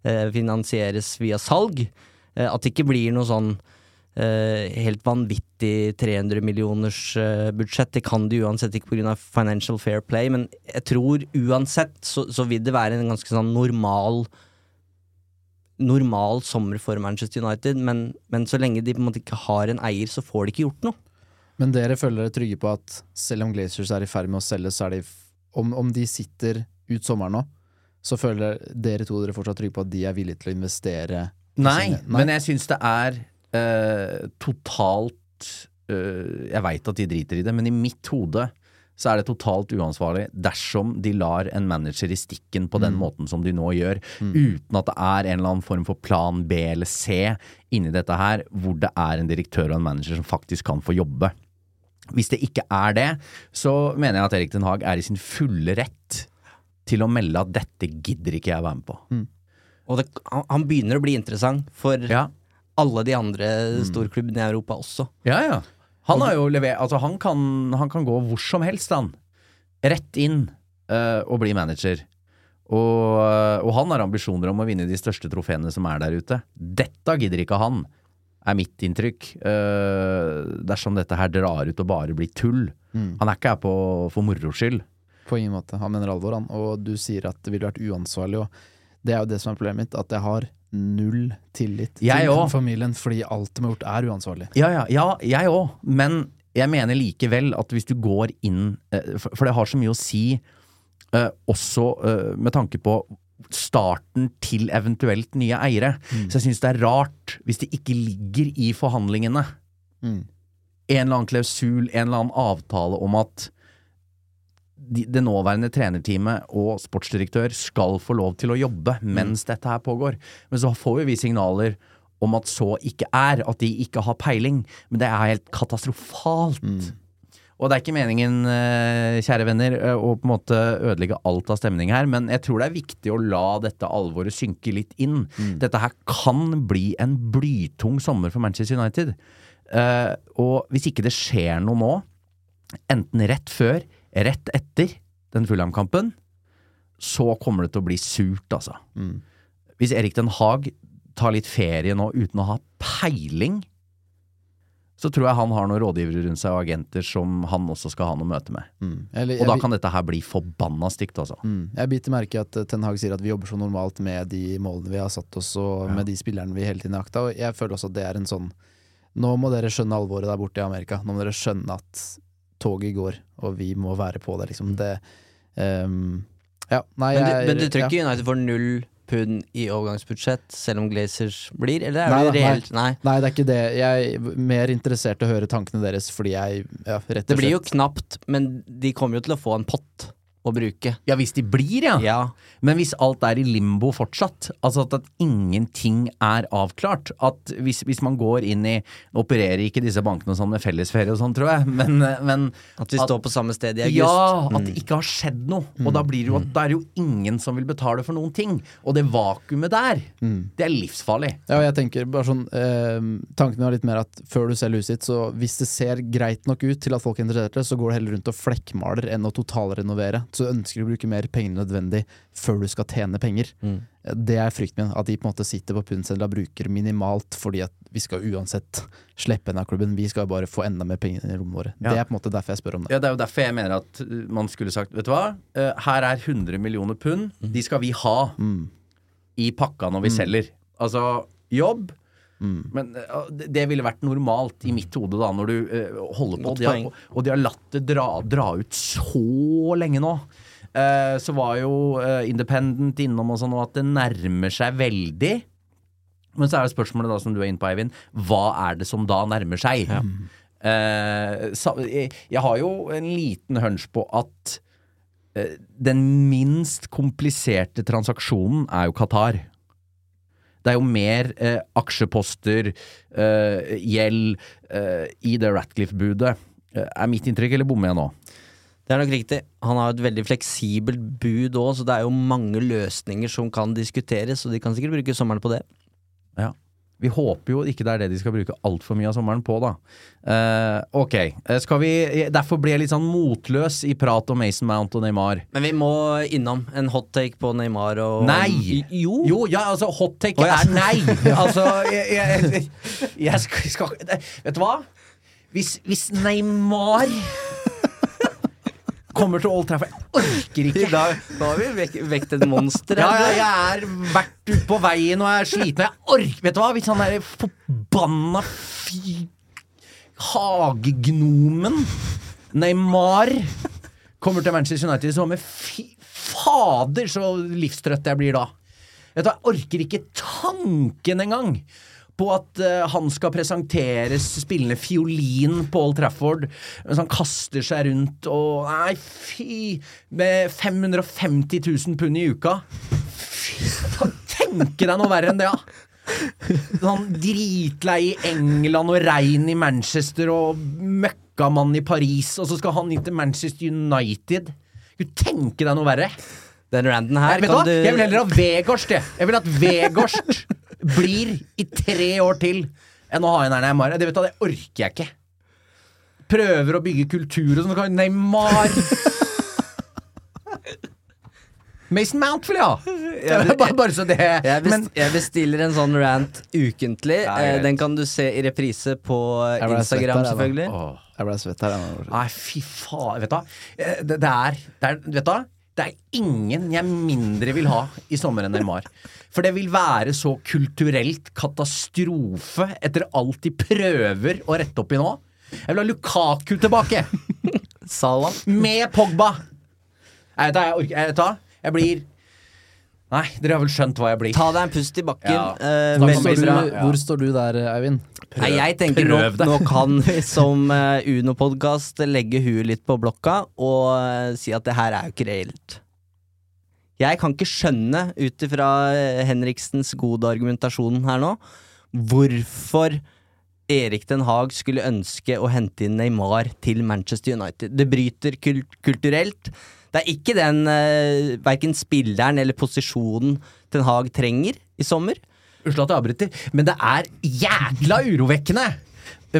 eh, finansieres via salg. Eh, at det ikke blir noe sånn helt vanvittig 300 millioners eh, budsjett. Det kan det uansett ikke pga. Financial Fair Play, men jeg tror uansett så, så vil det være en ganske sånn normal Normal sommer for Manchester United, men, men så lenge de på en måte ikke har en eier, så får de ikke gjort noe. Men dere føler dere trygge på at selv om Glaciers er i ferd med å selge, så er de om, om de sitter ut sommeren nå, så føler dere to dere fortsatt trygge på at de er villige til å investere i Nei, men jeg syns det er eh, totalt eh, Jeg veit at de driter i det, men i mitt hode så er det totalt uansvarlig dersom de lar en manager i stikken på den måten som de nå gjør, uten at det er en eller annen form for plan B eller C inni dette her, hvor det er en direktør og en manager som faktisk kan få jobbe. Hvis det ikke er det, så mener jeg at Erik Den Haag er i sin fulle rett til å melde at dette gidder ikke jeg være med på. Og det, han, han begynner å bli interessant for Ja, alle de andre storklubbene i Europa også. Ja, ja. Han har jo levert Altså, han kan, han kan gå hvor som helst, han. Rett inn uh, og bli manager. Og, og han har ambisjoner om å vinne de største trofeene som er der ute. Dette gidder ikke han, er mitt inntrykk. Uh, dersom dette her drar ut og bare blir tull. Han er ikke her på, for moro skyld. På ingen måte. Han mener alvor, han. Og du sier at det ville vært uansvarlig, og det er jo det som er problemet mitt, at jeg har null tillit Jeg til også. familien, fordi alt de har gjort, er uansvarlig. Ja, ja, ja jeg òg. Men jeg mener likevel at hvis du går inn eh, For, det har så mye å si, eh, også eh, med tanke på starten til eventuelt nye eiere. Så jeg syns det er rart hvis det ikke ligger i forhandlingene Mm. en eller annen klausul, en eller annen avtale om at det nåværende trenerteamet og sportsdirektør skal få lov til å jobbe mens dette her pågår. Men så får jo vi signaler om at så ikke er, at de ikke har peiling. Men det er helt katastrofalt. Og det er ikke meningen, eh, kjære venner, eh, å på en måte ødelegge alt av stemning her, men jeg tror det er viktig å la dette alvoret synke litt inn. Dette her kan bli en blytung sommer for Manchester United. Uh, og hvis ikke det skjer noe nå, enten rett før, rett etter den Fulham-kampen, så kommer det til å bli surt, altså. Hvis Erik Den Haag tar litt ferie nå uten å ha peiling, så tror jeg han har noen rådgivere rundt seg og agenter som han også skal ha noe møte med. Eller, Og da kan dette her bli forbanna stygt, altså. mm, jeg biter merke i at Ten Hag sier at vi jobber så normalt med de målene vi har satt oss, og med de spillerne vi hele tiden jakta, og jeg føler også at det er en sånn Nå må dere skjønne alvoret der borte i Amerika. Nå må dere skjønne at toget går, og vi må være på det, liksom. Det, um, Ja, nei, Men du, jeg- men du tror ja. ikke United får null pund i overgangsbudsjett, selv om Glazers blir? Eller er det nei. reelt? Nei. Nei, det er ikke det. Jeg er mer interessert i å høre tankene deres, fordi jeg ja, rett og slett Det blir jo knapt, men de kommer jo til å få en pott å bruke. Ja, hvis de blir, ja. Ja. Men hvis alt er i limbo fortsatt, altså at, at ingenting er avklart At hvis, hvis man går inn i opererer ikke disse bankene sånn med fellesferie og sånn, tror jeg, men, men At vi står på samme sted i august. Ja, Mm. at det ikke har skjedd noe. Og da blir det jo at det er jo ingen som vil betale for noen ting. Og det vakuumet der, det er livsfarlig. Ja, jeg tenker bare sånn eh, Tanken var litt mer at før du selger huset ditt, så hvis det ser greit nok ut til at folk er interessert det, så går du heller rundt og flekkmaler enn å totalrenovere. Så ønsker du å bruke mer penger enn nødvendig før du skal tjene penger. Mm. Det er frykten min. At de på en måte sitter på pundsedler og bruker minimalt fordi at vi skal uansett slippe av klubben. Vi skal jo bare få enda mer penger i rommene våre. Ja. Det er på en måte derfor jeg spør om det. Ja, Det er jo derfor jeg mener at uh, man skulle sagt Vet du hva, Eh, her er 100 millioner pund. De skal vi ha i pakka når vi selger. Altså jobb. Men uh, det- det ville vært normalt i mitt hode da, når du uh, holder på. De, har, og de har latt det dra, dra ut så lenge nå. Uh, så var jo uh, Independent innom og sånn, og at det nærmer seg veldig. Men så er det spørsmålet da som du er inne på, Eivind. Hva er det som da nærmer seg? Eh, sa, jeg, jeg har jo en liten hunch på at eh, den minst kompliserte transaksjonen er jo Qatar. Det er jo mer eh, aksjeposter, eh, gjeld, eh, i det Ratcliffe-budet. Eh, er mitt inntrykk, eller bommer jeg nå? Det er nok riktig. Han har et veldig fleksibelt bud òg, så det er jo mange løsninger som kan diskuteres, og de kan sikkert bruke sommeren på det. Ja. Vi håper jo ikke det er det de skal bruke altfor mye av sommeren på, da. Uh, ok, eh, skal vi Derfor ble jeg litt sånn motløs i prat om Mason Mount og Neymar. Men vi må innom en hot take på Neymar og Nei! Jo! Jo, ja, altså, hot take oh, ja. er nei! altså, jeg, jeg, jeg skal, skal Vet du hva? Hvis, hvis Neymar kommer til Old Trafford Jeg orker ikke! Da, har vi vek, vekt et monster. Ja, ja, jeg er vært ute på veien og jeg er sliten. Jeg orker Vet du hva? Hvis han der forbanna fy hagegnomen Neymar kommer til Manchester United, så med fy fader så livstrøtt jeg blir da. Vet du Jeg orker ikke tanken engang på at uh, han skal presenteres spillende fiolin på Old Trafford mens han kaster seg rundt og Nei, fy! Med 550 000 pund i uka. Fy tenke deg noe verre enn det, da! Sånn dritlei i England og regn i Manchester og møkkamann i Paris, og så skal han inn til Manchester United. Du tenke deg noe verre. Den randen her Jeg, kan da, du jeg vil heller ha Vegårst, jeg. Jeg vil at Vegårst blir i tre år til enn å ha en her Neymar. Det, vet du, det orker jeg ikke. Prøver å bygge kultur og sånn. Neymar Mason Mount vil jeg ha! bare, bare så det jeg, best, Men jeg bestiller en sånn rant ukentlig. Ja, Eh, den kan du se i reprise på Instagram, der, selvfølgelig. Jeg ble svett her. Nei, fy faen. Vet du hva? Eh, Det, det, er, det er Vet du hva? Det er ingen jeg mindre vil ha i sommer enn Neymar. For det vil være så kulturelt katastrofe etter alt de prøver å rette opp i nå. Jeg vil ha Lukaku tilbake! Salam. Med Pogba! Jeg vet da, jeg orker jeg vet da. Jeg blir Nei, dere har vel skjønt hva jeg blir. Ta deg en pust i bakken. Ja. Eh, Hvor står, du, hvor står du der, Eivind? Nei, jeg tenker nå, det. nå kan vi som uh, Uno-podkast legge huet litt på blokka og uh, si at det her er jo ikke reelt. Jeg kan ikke skjønne, ut ifra eh, Henriksens gode argumentasjon her nå, hvorfor Erik Den Haag skulle ønske å hente inn Neymar til Manchester United. Det bryter kul kulturelt. Det er ikke den uh, verken spilleren eller posisjonen Ten Hag trenger i sommer. Unnskyld at jeg avbryter, men det er jækla urovekkende!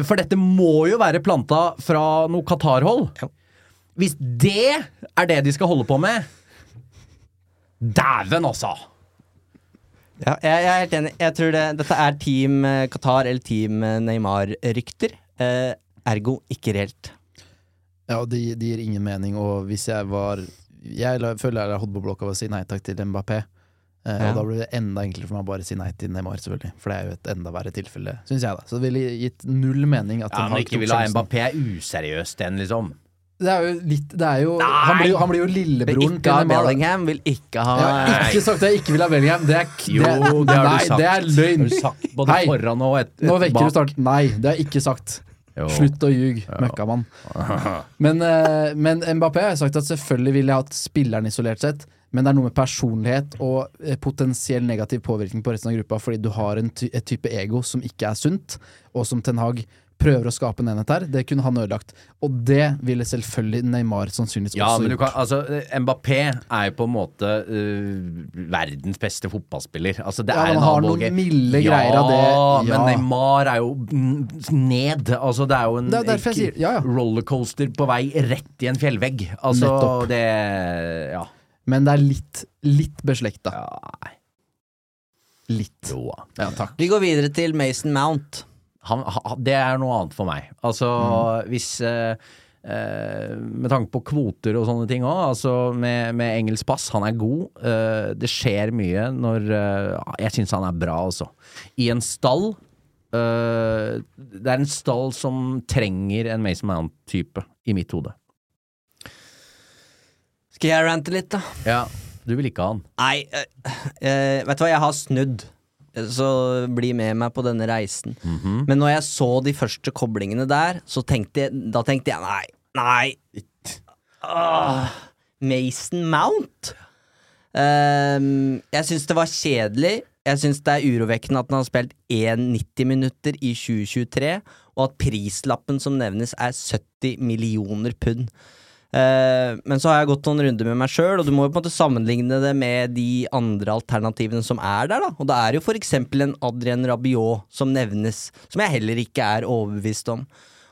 For dette må jo være planta fra noe Qatar-hold. Ja. Hvis det er det de skal holde på med Dæven, altså! Ja, jeg, jeg er helt enig. Jeg tror det, dette er Team eh, Qatar eller Team eh, Neymar-rykter. Eh, ergo ikke reelt. Ja, og de, de gir ingen mening, og hvis jeg var Jeg føler jeg har hodet på blokka å si nei takk til Mbappé. Eh, Ja. Og da blir det enda enklere for meg å bare si nei til Neymar, selvfølgelig. For det er jo et enda verre tilfelle, syns jeg, da. Så det ville gitt null mening at Ja, men ikke vil ha. Mbappé er useriøst, den, liksom. Det er jo litt Det er jo Han blir han blir jo lillebroren til Neymar. Bellingham, vil ikke ha Jeg har ikke sagt at jeg ikke vil ha Bellingham. Det er, Jo, det har nei, du sagt. det er løgn. Har du sagt både Hei, foran og et, Nå vekker bak. du start Nei, det har jeg ikke sagt. Jo. Slutt å ljuge, møkkamann. Men, eh, men Mbappé har sagt at selvfølgelig ville jeg hatt spilleren isolert sett, men det er noe med personlighet og eh, potensiell negativ påvirkning på resten av gruppa, fordi du har en ty et type ego som ikke er sunt, og som Ten Hag prøver å skape en enhet her. Det kunne han ødelagt. Og det ville selvfølgelig Neymar sannsynligvis Ja, også men du gjort. kan, altså, Mbappé er jo på en måte uh, verdens beste fotballspiller. Altså, det Ja, er han har noen milde ja, greier av det, Ja, men. Neymar er jo ned. Altså, det er jo en Det er sier- ja, ja. rollercoaster på vei rett i en fjellvegg. Altså, Nettopp. det Ja. Men det er litt, litt beslekta. ja. Litt. Jo Ja, takk. Vi går videre til Mason Mount. Han, han, det er noe annet for meg. Altså, Mm. hvis eh, eh, Med tanke på kvoter og sånne ting òg, altså med, med engelsk pass, han er god. Eh, det skjer mye når eh, Jeg syns han er bra, altså. I en stall eh, Det er en stall som trenger en Mason Mount-type, i mitt hode. Skal jeg rante litt, da? Ja, du vil ikke ha han. Nei, eh, eh, vet du hva, jeg har snudd. Så bli med meg på denne reisen. Men når jeg så de første koblingene der, så tenkte jeg, da tenkte jeg nei, nei. Åh, Mason Mount? Um, jeg syns det var kjedelig. Jeg syns det er urovekkende at han har spilt 1,90 minutter i 2023, og at prislappen som nevnes er 70 millioner pund. Eh, men så har jeg gått noen runder med meg sjøl, og du må jo på en måte sammenligne det med de andre alternativene som er der, da. Og det er jo eksempel en Adrien Rabiot som nevnes, som jeg heller ikke er overbevist om.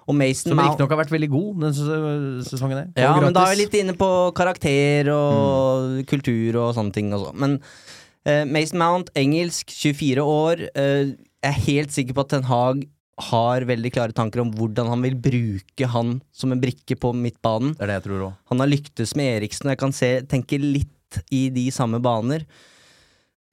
Og Mason Som riktignok har vært veldig god denne sesongen. her. ja, men da er vi litt inne på karakter og kultur og sånne ting også. Men uh, Mason Mount, engelsk, 24 år. Uh, jeg er helt sikker på at Ten Hag har veldig klare tanker om hvordan han vil bruke han som en brikke på midtbanen. Det er det jeg tror også. Han har lyktes med Eriksen, og jeg kan se, tenke litt i de samme baner.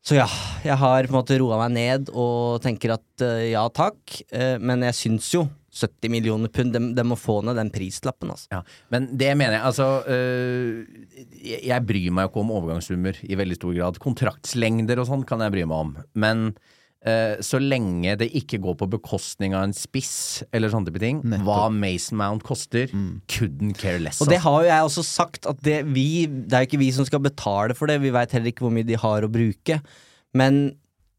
Så ja, jeg har på en måte roa meg ned og tenker at uh, ja takk, uh, men jeg syns jo 70 millioner pund, de, de må få ned den prislappen, altså. Ja, men det mener jeg Altså, uh, jeg, jeg bryr meg jo ikke om overgangssummer i veldig stor grad. Kontraktslengder og sånn kan jeg bry meg om. Men så lenge det ikke går på bekostning av en spiss eller sånne type ting, hva Mason Mount koster, couldn't care less. Og det altså. har jo jeg også sagt, at det, vi, det er jo ikke vi som skal betale for det, vi veit heller ikke hvor mye de har å bruke. Men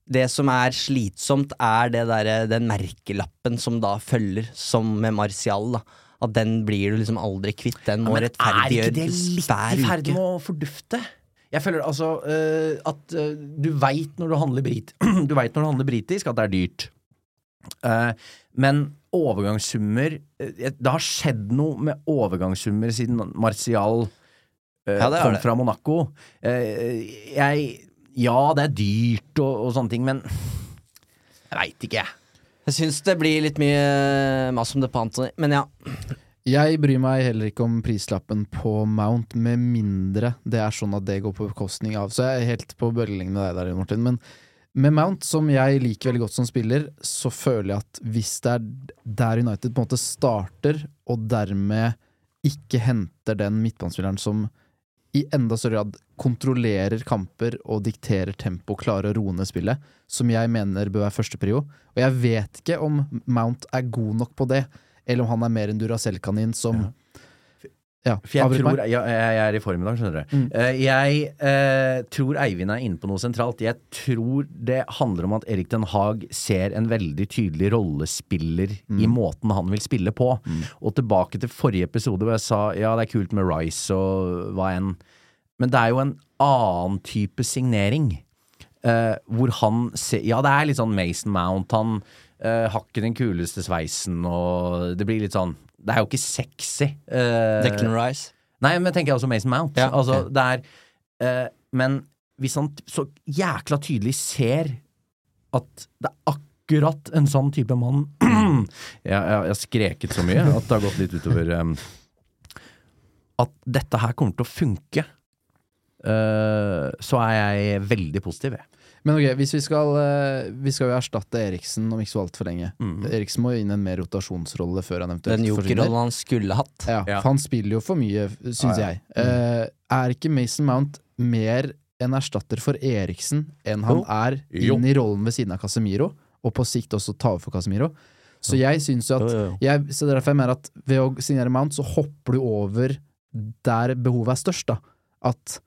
det som er slitsomt, er det derre- den merkelappen som da følger, som med Martial, da. At den blir du liksom aldri kvitt. Den må Men er ikke det litt hver i ferd med å fordufte? Jeg føler altså uh, at uh, du veit når du handler brit Du vet når du handler britisk at det er dyrt. Uh, men overgangssummer Det har skjedd noe med overgangssummer siden Martial Ja, kom fra Monaco. Jeg Ja, det er dyrt og, og sånne ting, men jeg veit ikke, jeg. Jeg syns det blir litt mye mas om det på Antony, men ja. Jeg bryr meg heller ikke om prislappen på Mount, med mindre det er sånn at det går på bekostning av Så jeg er helt på bølgelengde med deg der, Martin. Men med Mount, som jeg liker veldig godt som spiller, så føler jeg at hvis det er der United på en måte starter, og dermed ikke henter den midtbanespilleren som i enda større grad kontrollerer kamper og dikterer tempo, klarer å roe ned spillet, som jeg mener bør være førsteprio. Og jeg vet ikke om Mount er god nok på det, eller om han er mer en Duracell-kanin som Ja, For jeg, tror, jeg, jeg er i form i dag, skjønner du. Mm. Eh, jeg eh, tror Eivind er inne på noe sentralt. Jeg tror det handler om at Erik Den Haag ser en veldig tydelig rollespiller Mm. i måten han vil spille på. Og tilbake til forrige episode hvor jeg sa ja, det er kult med Rice og hva enn, men det er jo en annen type signering. Eh, hvor han ser Ja, det er litt sånn Mason Mount. Han eh, har ikke den kuleste sveisen, og det blir litt sånn Det er jo ikke sexy. Uh, Declan Rice. Nei, men jeg tenker også Mason Mount. Ja, altså, okay. det er uh, Men hvis han så jækla tydelig ser at det er akkurat en sånn type mann jeg, jeg, jeg har skreket så mye at det har gått litt utover um, At dette her kommer til å funke. uh, så er jeg veldig positiv, jeg. Men ok, hvis vi skal eh, Vi skal jo erstatte Eriksen om ikke så altfor lenge. Eriksen må jo inn en mer rotasjonsrolle før han eventuelt Den jokerrollen han skulle hatt. Ja, Ja. for han spiller jo for mye, syns ah, ja. jeg. Eh, er ikke Mason Mount mer en erstatter for Eriksen enn han Jo. er Jo. inn i rollen ved siden av Casemiro, og på sikt også ta over for Casemiro? Så jeg syns jo at jeg, Så er derfor jeg mener at ved å signere Mount, så hopper du over der behovet er størst, da. At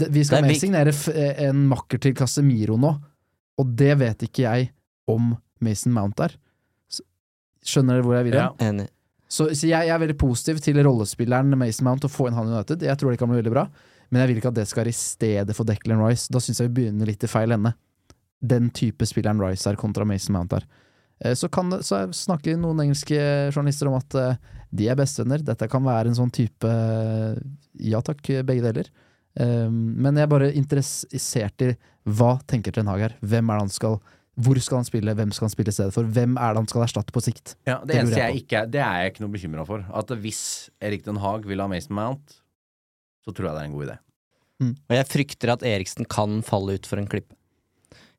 det, vi skal Det er mer signere eh, en makker til Casemiro nå, og det vet ikke jeg om Mason Mount er. Skjønner dere hvor jeg vil hen? Ja. Så, så jeg, jeg er veldig positiv til rollespilleren Mason Mount å få inn han i United. Jeg tror det kan bli veldig bra, men jeg vil ikke at det skal være i stedet for Declan Rice. Da syns jeg vi begynner litt i feil ende. Den type spilleren Rice er kontra Mason Mount er. Eh, Så, kan så snakker noen engelske journalister om at eh, de er bestevenner. Dette kan være en sånn type Ja takk, begge deler. Eh, Men jeg er bare interessert i hva tenker Ten Hag her? Hvem er det han skal Hvor skal han spille? Hvem skal han spille i stedet for? Hvem er det han skal erstatte på sikt? Ja, det, Det eneste jeg jeg ikke er, det er jeg ikke noe bekymra for. At hvis Erik Den Haag vil ha Mason Mount, så tror jeg det er en god idé. Og jeg frykter at Eriksen kan falle ut for en klippe.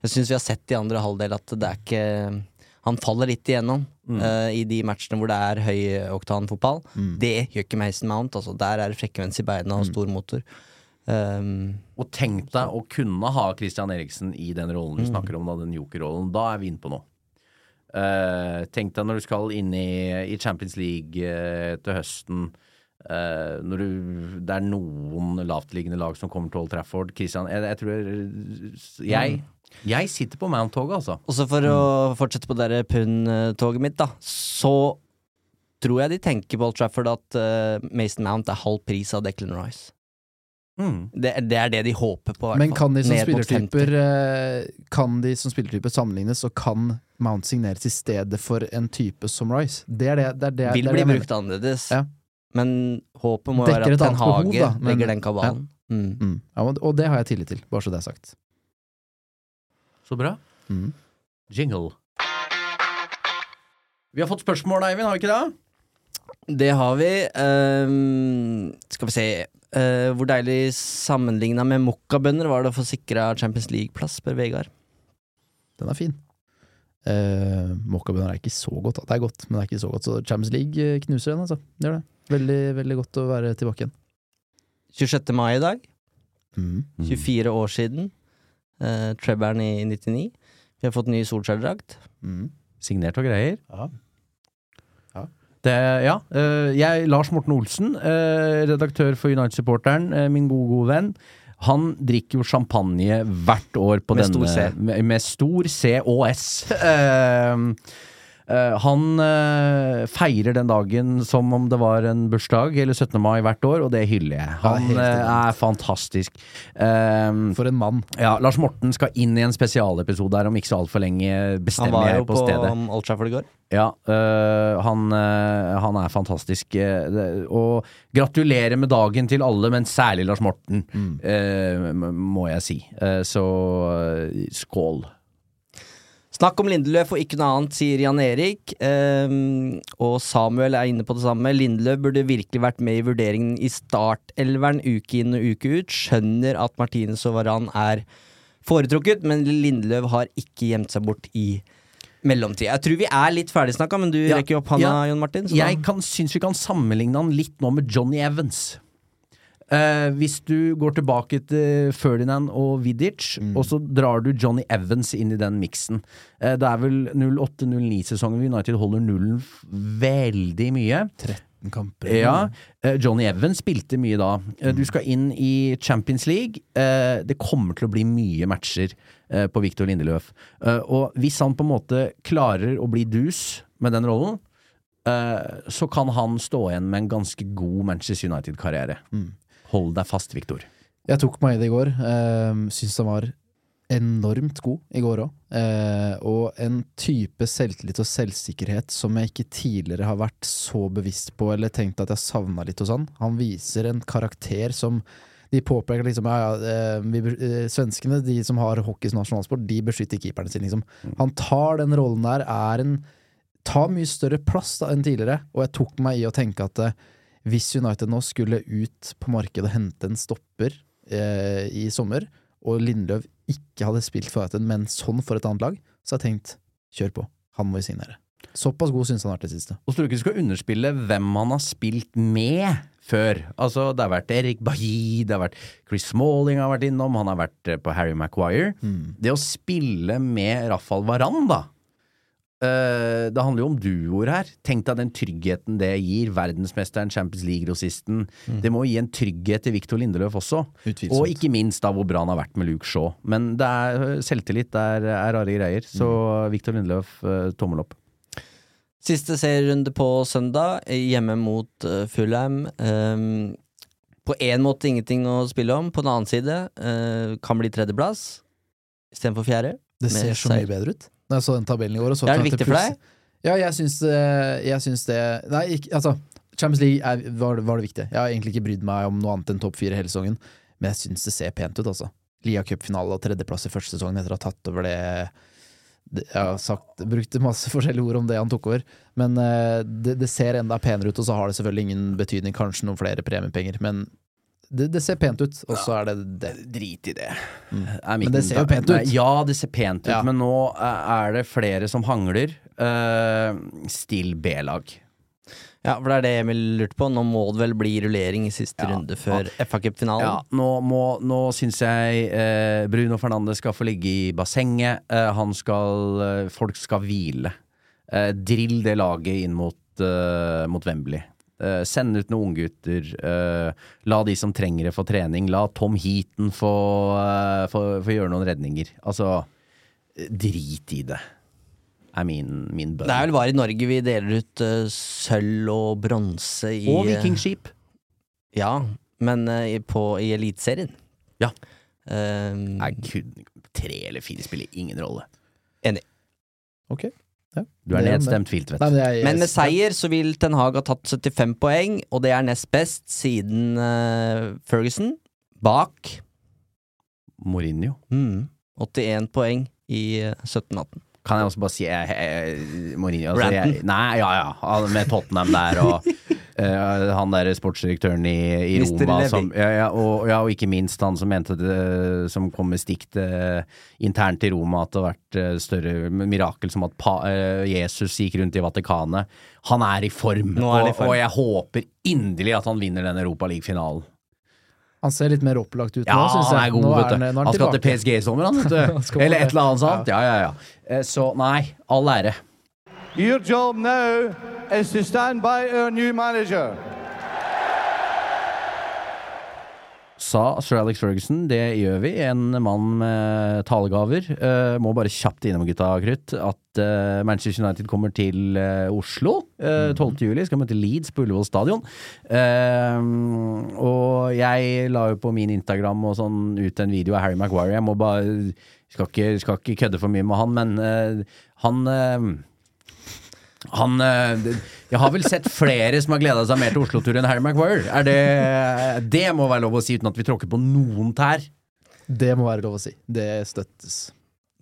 Jeg syns vi har sett i andre halvdel at det er ikke Han faller litt igjennom Mm. uh, i de matchene hvor det er høyoktanfotball. Det gjør ikke Mason Mount. Altså. Der er det frekvens i beina og stor motor. Um, Og tenk deg å kunne ha Christian Eriksen i den rollen Mm. du snakker om, da, den jokerrollen. Da er vi inne på noe. Uh, tenk deg når du skal inn i, i Champions League uh, til høsten. Uh, når du, det er noen lavtliggende lag som kommer til Old Trafford. Christian, jeg, jeg tror Jeg, jeg sitter på Mount-toget, altså. Og så for å fortsette på det pund-toget mitt, da, så tror jeg de tenker på Old Trafford at Mason Mount er halv pris av Declan Rice. Mm. Det, det er det de håper på. Men kan de som Ned mot 50. spillertyper eh, Kan de som spillertyper sammenlignes, og kan Mount signeres i stedet for en type som Rice? Det er det, det, er det, Vil det er bli det brukt annerledes. Ja. Men håpet må Dekker være at Ten behov, Hage da, men- legger den kabalen. Mm. Mm. Ja, og- og det har jeg tillit til, bare så det er sagt. Så bra. Mm. Jingle. Vi har fått spørsmål, Eivind, har vi ikke det? Det har vi. Um, skal vi se Eh, Hvor deilig sammenligna med mokkabønner var det å få sikra Champions League-plass, spør Vegard. Den er fin. Uh, Mokkabønner er ikke så godt. Det er godt, men det er ikke så godt. Så Champions League eh, knuser den, altså. Det gjør det. Veldig, veldig godt å være tilbake igjen. 26. mai i dag. Mm. 24 år siden. Uh, Trebern i 99. Vi har fått ny Solskjær-drakt. Mm. Signert og greier. Ja. Det, ja. eh, jeg, Lars Morten Olsen, eh, redaktør for United-supporteren, eh, min gode, gode venn. Han drikker jo champagne hvert år på Med denne stor C. Med, med stor C og S. Eh, han eh, feirer den dagen som om det var en bursdag, eller 17. mai hvert år, og det hyller jeg. Han helt eh, er fantastisk. Eh, For en mann. ja, Lars Morten skal inn i en spesialepisode her om ikke så altfor lenge, Han bestemmer var jeg jo på, på stedet. um, Old Trafford i går. Ja, øh, han, øh, han er fantastisk. øh, Og gratulerer med dagen til alle, men særlig Lars Morten, mm. må jeg si. Så skål. Snakk om Lindeløf og ikke noe annet, sier Jan Erik. Um, og Samuel er inne på det samme. Lindeløf burde virkelig vært med i vurderingen i startelveren uke inn og uke ut. Skjønner at Martinez og Varan er foretrukket, men Lindeløf har ikke gjemt seg bort i mellomtida. Jeg tror vi er litt ferdigsnakka, men du Ja, rekker jo opp handa, ja. Jon Martin. så da- Jeg kan, syns vi kan sammenligne han litt nå med Johnny Evans. Eh, hvis du går tilbake til Ferdinand og Vidic, og så drar du Johnny Evans inn i den miksen. Eh, det er vel 08-09-sesongen United holder nullen veldig mye. 13 kamper. Ja, eh, Johnny Evans spilte mye da. Mm. Du skal inn i Champions League. Eh, Det kommer til å bli mye matcher eh, på Victor Lindeløf. Eh, Og hvis han på en måte klarer å bli dus med den rollen, eh, så kan han stå igjen med en ganske god Manchester United-karriere. Hold deg fast, Victor. Jeg tok meg i det i går. Uh, Syns han var enormt god i går òg. og en type selvtillit og selvsikkerhet som jeg ikke tidligere har vært så bevisst på eller tenkt at jeg savna litt hos han. Han viser en karakter som de påpeker liksom ja, ja, eh, vi, eh, Svenskene, de som har hockey som nasjonalsport, de beskytter keeperen sin, liksom. Han tar den rollen der, er en Tar mye større plass da enn tidligere, og jeg tok meg i å tenke at eh, hvis United nå skulle ut på markedet og hente en stopper eh, i sommer, og Lindløv ikke hadde spilt for United, men sånn for et annet lag, så har jeg tenkt kjør på, han må vi signere. Såpass god syns han har vært det siste. Og så tror jeg ikke du skal underspille hvem han har spilt med før. Altså, det har vært Erik Bailly, det har vært Chris Smalling har vært innom, han har vært eh, på Harry Maguire. Det å spille med Rafael Varan, da. Eh, det handler jo om duoer her. Tenk deg den tryggheten det gir. Verdensmesteren, Champions League-grossisten. Det må gi en trygghet til Victor Lindeløf også. Utvilsomt. Og ikke minst da hvor bra han har vært med Luke Shaw. Men det er selvtillit, det er, er rare greier. Så Victor Lindeløf, eh, tommel opp. Siste serierunde på søndag, hjemme mot uh, Fulham. Um, på én måte ingenting å spille om, på den annen side uh, kan bli tredjeplass istedenfor fjerde. Det ser så mye bedre ut. Når jeg så den tabellen i år så Er det viktig for deg? Ja, jeg syns, eh, jeg syns det Nei, ikke, altså Champions League er, var, var det viktige. Jeg har egentlig ikke brydd meg om noe annet enn topp fire hele sesongen, men jeg syns det ser pent ut, altså. Lia Cup-finale og tredjeplass i første sesongen etter å ha tatt over det, Jeg har sagt, brukt masse forskjellige ord om det han tok over, men eh, det, det ser enda penere ut, og så har det selvfølgelig ingen betydning, kanskje noen flere premiepenger, men det, det ser pent ut, og så er det det. Drit i det. Mm. Er Men det ser jo pent ut. Ja, det ser pent ut, Ja. men nå er det flere som hangler. Uh, still B-lag. Ja, for det er det Emil lurte på. Nå må det vel bli rullering i siste Ja. runde før FA Cup-finalen. Ja, nå, må, nå syns jeg uh, Bruno Fernandes skal få ligge i bassenget. Uh, han skal eh, Folk skal hvile. Eh, drill det laget inn mot, eh, mot Wembley. Eh, send ut noen unggutter. Uh, la de som trenger det, få trening. La Tom Heaton få, uh, få, få gjøre noen redninger. Altså, drit i det. Er min, min bønn. Det er vel bare i Norge vi deler ut sølv og bronse i Og Vikingskip. Ja, men på, i Eliteserien. Ja. Um, Nei, kun, tre eller fire spiller ingen rolle. Enig. Ok. Ja. Du er nedstemt, Filtvedt. Nei, men Men med seier så vil Ten Hag ha tatt 75 poeng, og det er nest best siden uh, Ferguson. Bak Mourinho. mm, 81 poeng i uh, 17-18. Kan jeg også bare si eh, eh, Mourinho altså, jeg, Nei, ja ja. Med Tottenham der og eh, han der sportsdirektøren i, i Roma som, ja, ja, og, ja, og ikke minst han som mente det Som kom med stikk til- internt i Roma at det har vært eh, større mirakel som at pa, eh, Jesus gikk rundt i Vatikanet. Han er i form, er og, form. og jeg håper inderlig at han vinner den Europa League-finalen. Han ser litt mer opplagt ut Ja, nå, syns jeg. han er god, Nå vet du. Han, Han skal til. PSG i sommer, han, vet du. Eller et eller annet sånt. Ja, ja, ja. Eh, Så nei, all ære. Your job now is to stand by our new manager. Sa sir Alex Ferguson. Det gjør vi. En mann med talegaver. Uh, må bare kjapt innom, gutta krutt, at uh, Manchester United kommer til uh, Oslo uh, 12. juli. Skal møte Leeds på Ullevål stadion. Og jeg la jo på min Instagram og sånn ut en video av Harry Maguire. Jeg må bare Skal ikke, skal ikke kødde for mye med han, men han han eh, Jeg har vel sett flere som har gleda seg mer til Oslo-tur enn Harry Maguire. Er det Det må være lov å si uten at vi tråkker på noen tær. Det må være lov å si. Det støttes.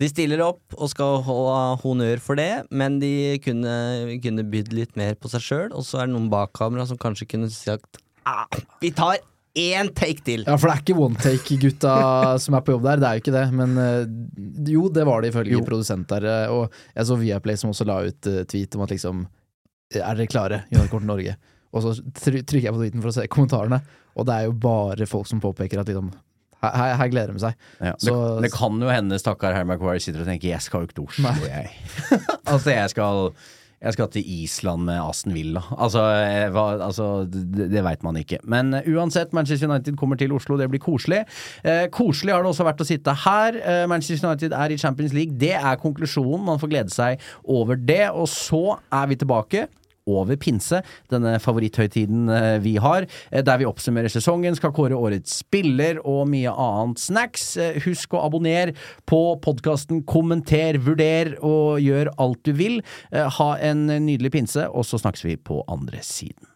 De stiller opp og skal ha honnør for det, men de kunne, kunne bydd litt mer på seg sjøl. Og så er det noen bak kamera som kanskje kunne sagt ah, Vi tar én take til! Ja, for det er ikke one take-gutta som er på jobb der, det er jo ikke det. Men eh, jo, det var det ifølge produsent der. eh, Og jeg så Viaplay som også la ut eh, tweet om at liksom Er dere klare? Kommer Norge. Og så trykker jeg på tweeten for å se kommentarene, og det er jo bare folk som påpeker at liksom her, her, her gleder de seg. Ja, det, Så- det kan jo hende stakkar Herr McQuarrie sitter og tenker 'jeg skal jo ikke til Oslo', jeg. altså, jeg skal jeg skal til Island med Aston Villa. Altså, eh, hva, altså det, det veit man ikke. Men eh, uansett, Manchester United kommer til Oslo. Det blir koselig. Eh, koselig har det også vært å sitte her. Eh, Manchester United er i Champions League. Det er konklusjonen. Man får glede seg over det. Og så er vi tilbake over pinse, denne favoritthøytiden eh, vi har, eh, der vi oppsummerer sesongen, skal kåre årets spiller og mye annet snacks. Eh, Husk å abonnere på podkasten, kommenter, vurder og gjør alt du vil. Ha en nydelig pinse, og så snakkes vi på andre siden.